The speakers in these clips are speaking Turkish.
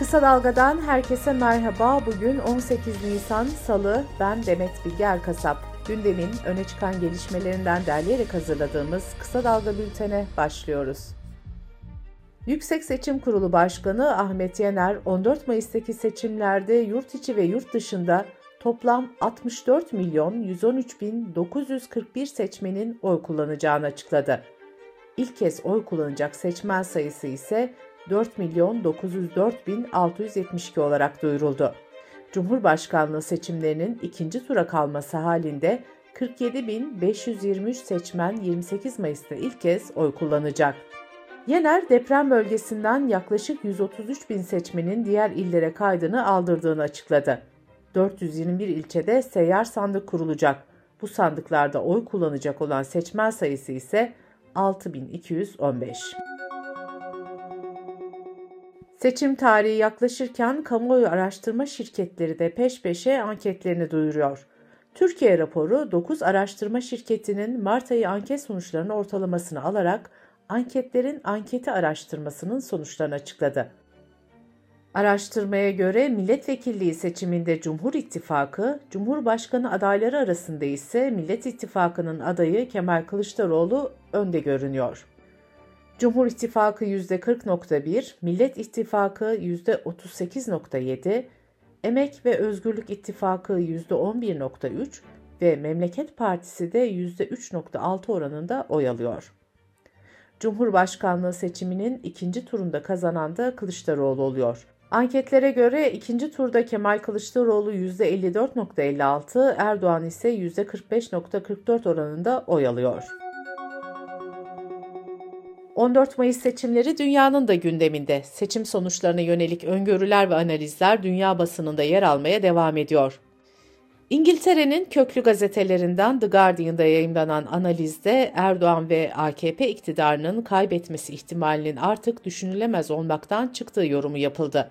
Kısa Dalga'dan herkese merhaba. Bugün 18 Nisan Salı. Ben Demet Bilge Erkasap. Gündemin öne çıkan gelişmelerinden derleyerek hazırladığımız Kısa Dalga bültene başlıyoruz. Yüksek Seçim Kurulu Başkanı Ahmet Yener, 14 Mayıs'taki seçimlerde yurt içi ve yurt dışında toplam 64 milyon 113 bin 941 seçmenin oy kullanacağını açıkladı. İlk kez oy kullanacak seçmen sayısı ise 4 milyon 904 bin 672 olarak duyuruldu. Cumhurbaşkanlığı seçimlerinin ikinci tura kalması halinde 47.523 seçmen 28 Mayıs'ta ilk kez oy kullanacak. Yener deprem bölgesinden yaklaşık 133 bin seçmenin diğer illere kaydını aldırdığını açıkladı. 421 ilçede seyyar sandık kurulacak. Bu sandıklarda oy kullanacak olan seçmen sayısı ise 6215. Seçim tarihi yaklaşırken kamuoyu araştırma şirketleri de peş peşe anketlerini duyuruyor. Türkiye raporu 9 araştırma şirketinin Mart ayı anket sonuçlarının ortalamasını alarak anketlerin anketi araştırmasının sonuçlarını açıkladı. Araştırmaya göre milletvekilliği seçiminde Cumhur İttifakı, Cumhurbaşkanı adayları arasında ise Millet İttifakı'nın adayı Kemal Kılıçdaroğlu önde görünüyor. Cumhur İttifakı %40.1, Millet İttifakı %38.7, Emek ve Özgürlük İttifakı %11.3 ve Memleket Partisi de %3.6 oranında oy alıyor. Cumhurbaşkanlığı seçiminin ikinci turunda kazanan da Kılıçdaroğlu oluyor. Anketlere göre ikinci turda Kemal Kılıçdaroğlu %54.56, Erdoğan ise %45.44 oranında oy alıyor. 14 Mayıs seçimleri dünyanın da gündeminde. Seçim sonuçlarına yönelik öngörüler ve analizler dünya basınında yer almaya devam ediyor. İngiltere'nin köklü gazetelerinden The Guardian'da yayımlanan analizde Erdoğan ve AKP iktidarının kaybetmesi ihtimalinin artık düşünülemez olmaktan çıktığı yorumu yapıldı.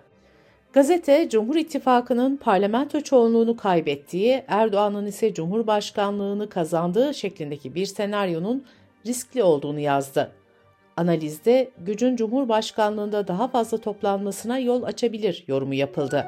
Gazete, Cumhur İttifakı'nın parlamento çoğunluğunu kaybettiği, Erdoğan'ın ise Cumhurbaşkanlığını kazandığı şeklindeki bir senaryonun riskli olduğunu yazdı. Analizde gücün Cumhurbaşkanlığında daha fazla toplanmasına yol açabilir yorumu yapıldı.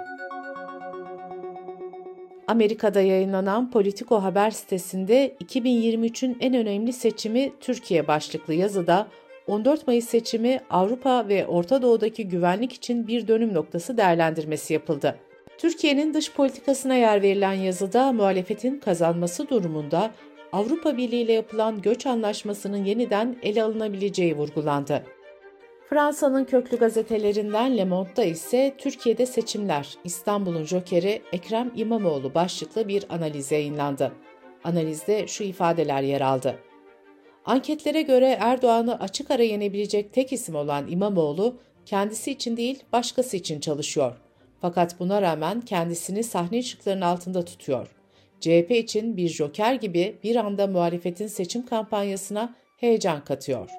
Amerika'da yayınlanan Politico haber sitesinde 2023'ün en önemli seçimi Türkiye başlıklı yazıda 14 Mayıs seçimi Avrupa ve Orta Doğu'daki güvenlik için bir dönüm noktası değerlendirmesi yapıldı. Türkiye'nin dış politikasına yer verilen yazıda muhalefetin kazanması durumunda Avrupa Birliği ile yapılan göç anlaşmasının yeniden ele alınabileceği vurgulandı. Fransa'nın köklü gazetelerinden Le Monde'da ise Türkiye'de seçimler, İstanbul'un jokeri Ekrem İmamoğlu başlıklı bir analiz yayınlandı. Analizde şu ifadeler yer aldı. Anketlere göre Erdoğan'ı açık ara yenebilecek tek isim olan İmamoğlu, kendisi için değil başkası için çalışıyor. Fakat buna rağmen kendisini sahne ışıklarının altında tutuyor. CHP için bir joker gibi bir anda muhalefetin seçim kampanyasına heyecan katıyor.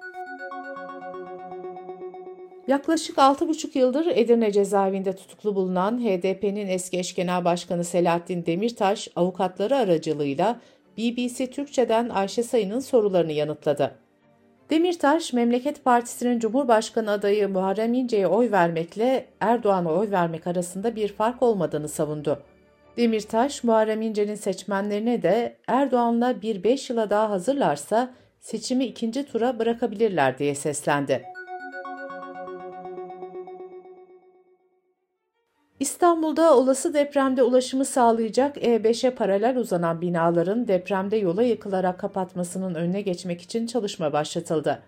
Yaklaşık 6,5 yıldır Edirne cezaevinde tutuklu bulunan HDP'nin eski eş genel başkanı Selahattin Demirtaş avukatları aracılığıyla BBC Türkçe'den Ayşe Sayın'ın sorularını yanıtladı. Demirtaş, Memleket Partisi'nin Cumhurbaşkanı adayı Muharrem İnce'ye oy vermekle Erdoğan'a oy vermek arasında bir fark olmadığını savundu. Demirtaş, Muharrem İnce'nin seçmenlerine de Erdoğan'la bir beş yıla daha hazırlarsa seçimi ikinci tura bırakabilirler diye seslendi. İstanbul'da olası depremde ulaşımı sağlayacak E5'e paralel uzanan binaların depremde yola yıkılarak kapatmasının önüne geçmek için çalışma başlatıldı.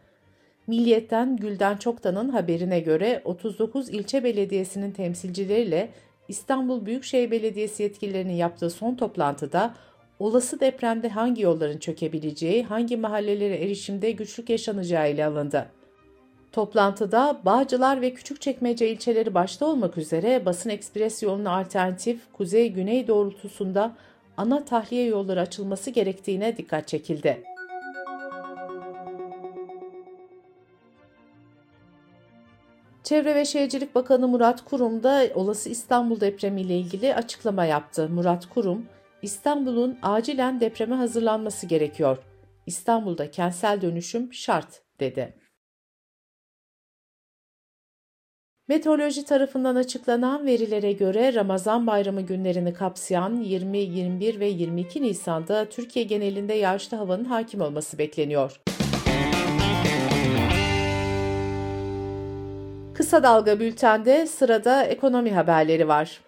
Milliyet'ten Gülden Çoktan'ın haberine göre 39 ilçe belediyesinin temsilcileriyle İstanbul Büyükşehir Belediyesi yetkililerinin yaptığı son toplantıda olası depremde hangi yolların çökebileceği, hangi mahallelere erişimde güçlük yaşanacağı ile alındı. Toplantıda Bağcılar ve Küçükçekmece ilçeleri başta olmak üzere basın ekspres yoluna alternatif kuzey-güney doğrultusunda ana tahliye yolları açılması gerektiğine dikkat çekildi. Çevre ve Şehircilik Bakanı Murat Kurum da olası İstanbul depremi ile ilgili açıklama yaptı. Murat Kurum, İstanbul'un acilen depreme hazırlanması gerekiyor. İstanbul'da kentsel dönüşüm şart dedi. Meteoroloji tarafından açıklanan verilere göre Ramazan bayramı günlerini kapsayan 20, 21 ve 22 Nisan'da Türkiye genelinde yağışlı havanın hakim olması bekleniyor. Kısa Dalga Bülten'de sırada ekonomi haberleri var.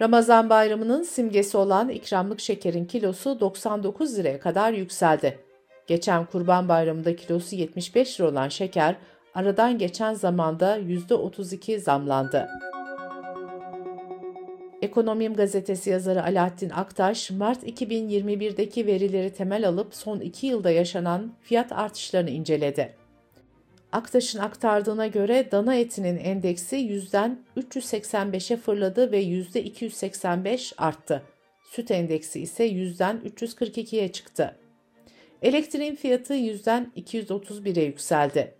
Ramazan bayramının simgesi olan ikramlık şekerin kilosu 99 liraya kadar yükseldi. Geçen Kurban Bayramı'nda kilosu 75 lira olan şeker, aradan geçen zamanda %32 zamlandı. Ekonomim gazetesi yazarı Alaaddin Aktaş, Mart 2021'deki verileri temel alıp son iki yılda yaşanan fiyat artışlarını inceledi. Aktaş'ın aktardığına göre dana etinin endeksi yüzden 385'e fırladı ve yüzde 285 arttı. Süt endeksi ise yüzden 342'ye çıktı. Elektriğin fiyatı yüzden 231'e yükseldi.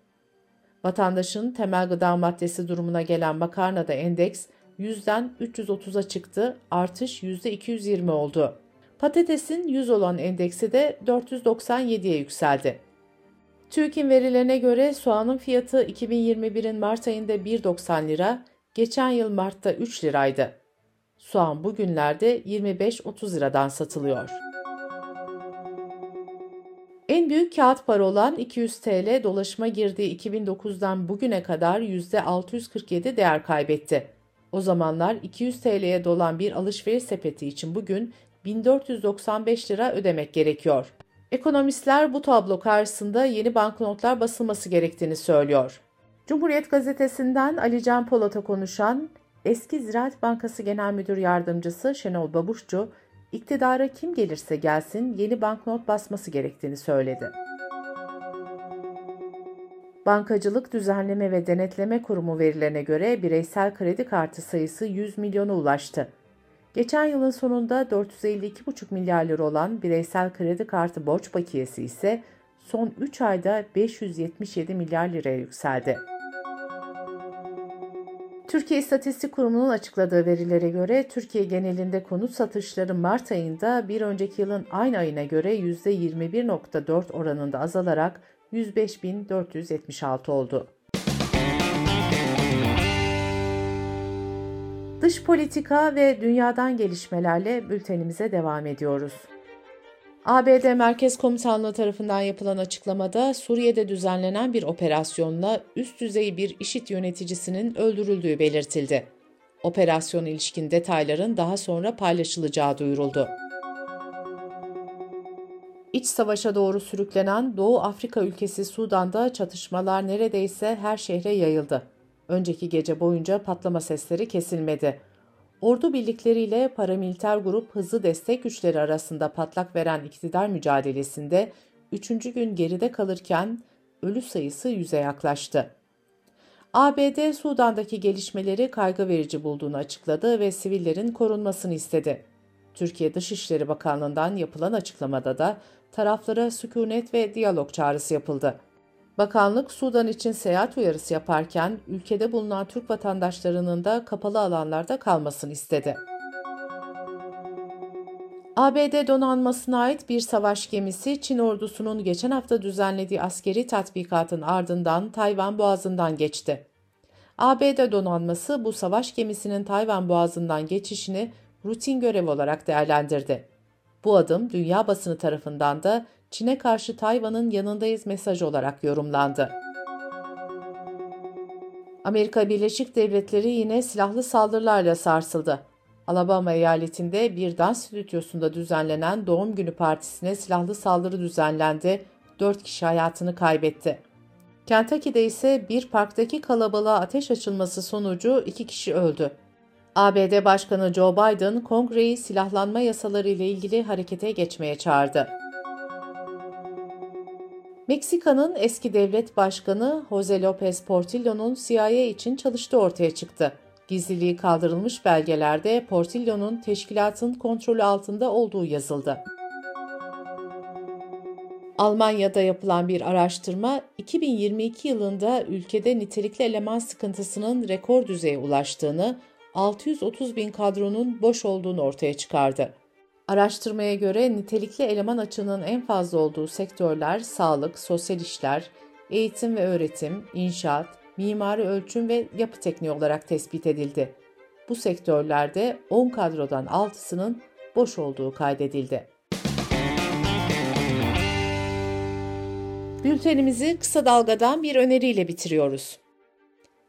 Vatandaşın temel gıda maddesi durumuna gelen makarnada endeks yüzden 330'a çıktı, artış yüzde 220 oldu. Patatesin 100 olan endeksi de 497'ye yükseldi. TÜİK'in verilerine göre soğanın fiyatı 2021'in Mart ayında 1.90 lira, geçen yıl Mart'ta 3 liraydı. Soğan bugünlerde 25-30 liradan satılıyor. En büyük kağıt para olan 200 TL dolaşıma girdiği 2009'dan bugüne kadar %647 değer kaybetti. O zamanlar 200 TL'ye dolan bir alışveriş sepeti için bugün 1495 lira ödemek gerekiyor. Ekonomistler bu tablo karşısında yeni banknotlar basılması gerektiğini söylüyor. Cumhuriyet gazetesinden Ali Can Polat'a konuşan eski Ziraat Bankası Genel Müdür Yardımcısı Şenol Babuşçu, iktidara kim gelirse gelsin yeni banknot basması gerektiğini söyledi. Bankacılık Düzenleme ve Denetleme Kurumu verilerine göre bireysel kredi kartı sayısı 100 milyona ulaştı. Geçen yılın sonunda 452,5 milyar lira olan bireysel kredi kartı borç bakiyesi ise son 3 ayda 577 milyar liraya yükseldi. Türkiye İstatistik Kurumu'nun açıkladığı verilere göre Türkiye genelinde konut satışları Mart ayında bir önceki yılın aynı ayına göre %21.4 oranında azalarak 105.476 oldu. Dış politika ve dünyadan gelişmelerle bültenimize devam ediyoruz. ABD Merkez Komutanlığı tarafından yapılan açıklamada Suriye'de düzenlenen bir operasyonla üst düzey bir IŞİD yöneticisinin öldürüldüğü belirtildi. Operasyon ilişkin detayların daha sonra paylaşılacağı duyuruldu. İç savaşa doğru sürüklenen Doğu Afrika ülkesi Sudan'da çatışmalar neredeyse her şehre yayıldı. Önceki gece boyunca patlama sesleri kesilmedi. Ordu birlikleriyle paramiliter grup hızlı destek güçleri arasında patlak veren iktidar mücadelesinde 3. gün geride kalırken ölü sayısı yüze yaklaştı. ABD Sudan'daki gelişmeleri kaygı verici bulduğunu açıkladı ve sivillerin korunmasını istedi. Türkiye Dışişleri Bakanlığı'ndan yapılan açıklamada da taraflara sükunet ve diyalog çağrısı yapıldı. Bakanlık Sudan için seyahat uyarısı yaparken ülkede bulunan Türk vatandaşlarının da kapalı alanlarda kalmasını istedi. ABD donanmasına ait bir savaş gemisi Çin ordusunun geçen hafta düzenlediği askeri tatbikatın ardından Tayvan Boğazı'ndan geçti. ABD donanması bu savaş gemisinin Tayvan Boğazı'ndan geçişini rutin görev olarak değerlendirdi. Bu adım dünya basını tarafından da Çin'e karşı Tayvan'ın yanındayız mesajı olarak yorumlandı. Amerika Birleşik Devletleri yine silahlı saldırılarla sarsıldı. Alabama eyaletinde bir dans stüdyosunda düzenlenen doğum günü partisine silahlı saldırı düzenlendi, 4 kişi hayatını kaybetti. Kentucky'de ise bir parktaki kalabalığa ateş açılması sonucu 2 kişi öldü. ABD Başkanı Joe Biden, kongreyi silahlanma yasaları ile ilgili harekete geçmeye çağırdı. Meksika'nın eski devlet başkanı Jose López Portillo'nun CIA için çalıştığı ortaya çıktı. Gizliliği kaldırılmış belgelerde Portillo'nun teşkilatın kontrolü altında olduğu yazıldı. Almanya'da yapılan bir araştırma 2022 yılında ülkede nitelikli eleman sıkıntısının rekor düzeye ulaştığını, 630 bin kadronun boş olduğunu ortaya çıkardı. Araştırmaya göre nitelikli eleman açığının en fazla olduğu sektörler sağlık, sosyal işler, eğitim ve öğretim, inşaat, mimari ölçüm ve yapı tekniği olarak tespit edildi. Bu sektörlerde 10 kadrodan 6'sının boş olduğu kaydedildi. Bültenimizi kısa dalgadan bir öneriyle bitiriyoruz.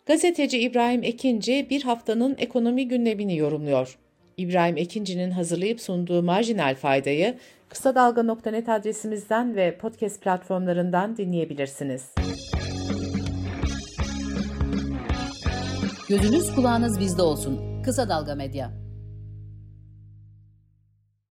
Gazeteci İbrahim Ekinci bir haftanın ekonomi gündemini yorumluyor. İbrahim Ekinci'nin hazırlayıp sunduğu marjinal faydayı kısa dalga.net adresimizden ve podcast platformlarından dinleyebilirsiniz. Gözünüz kulağınız bizde olsun. Kısa Dalga Medya.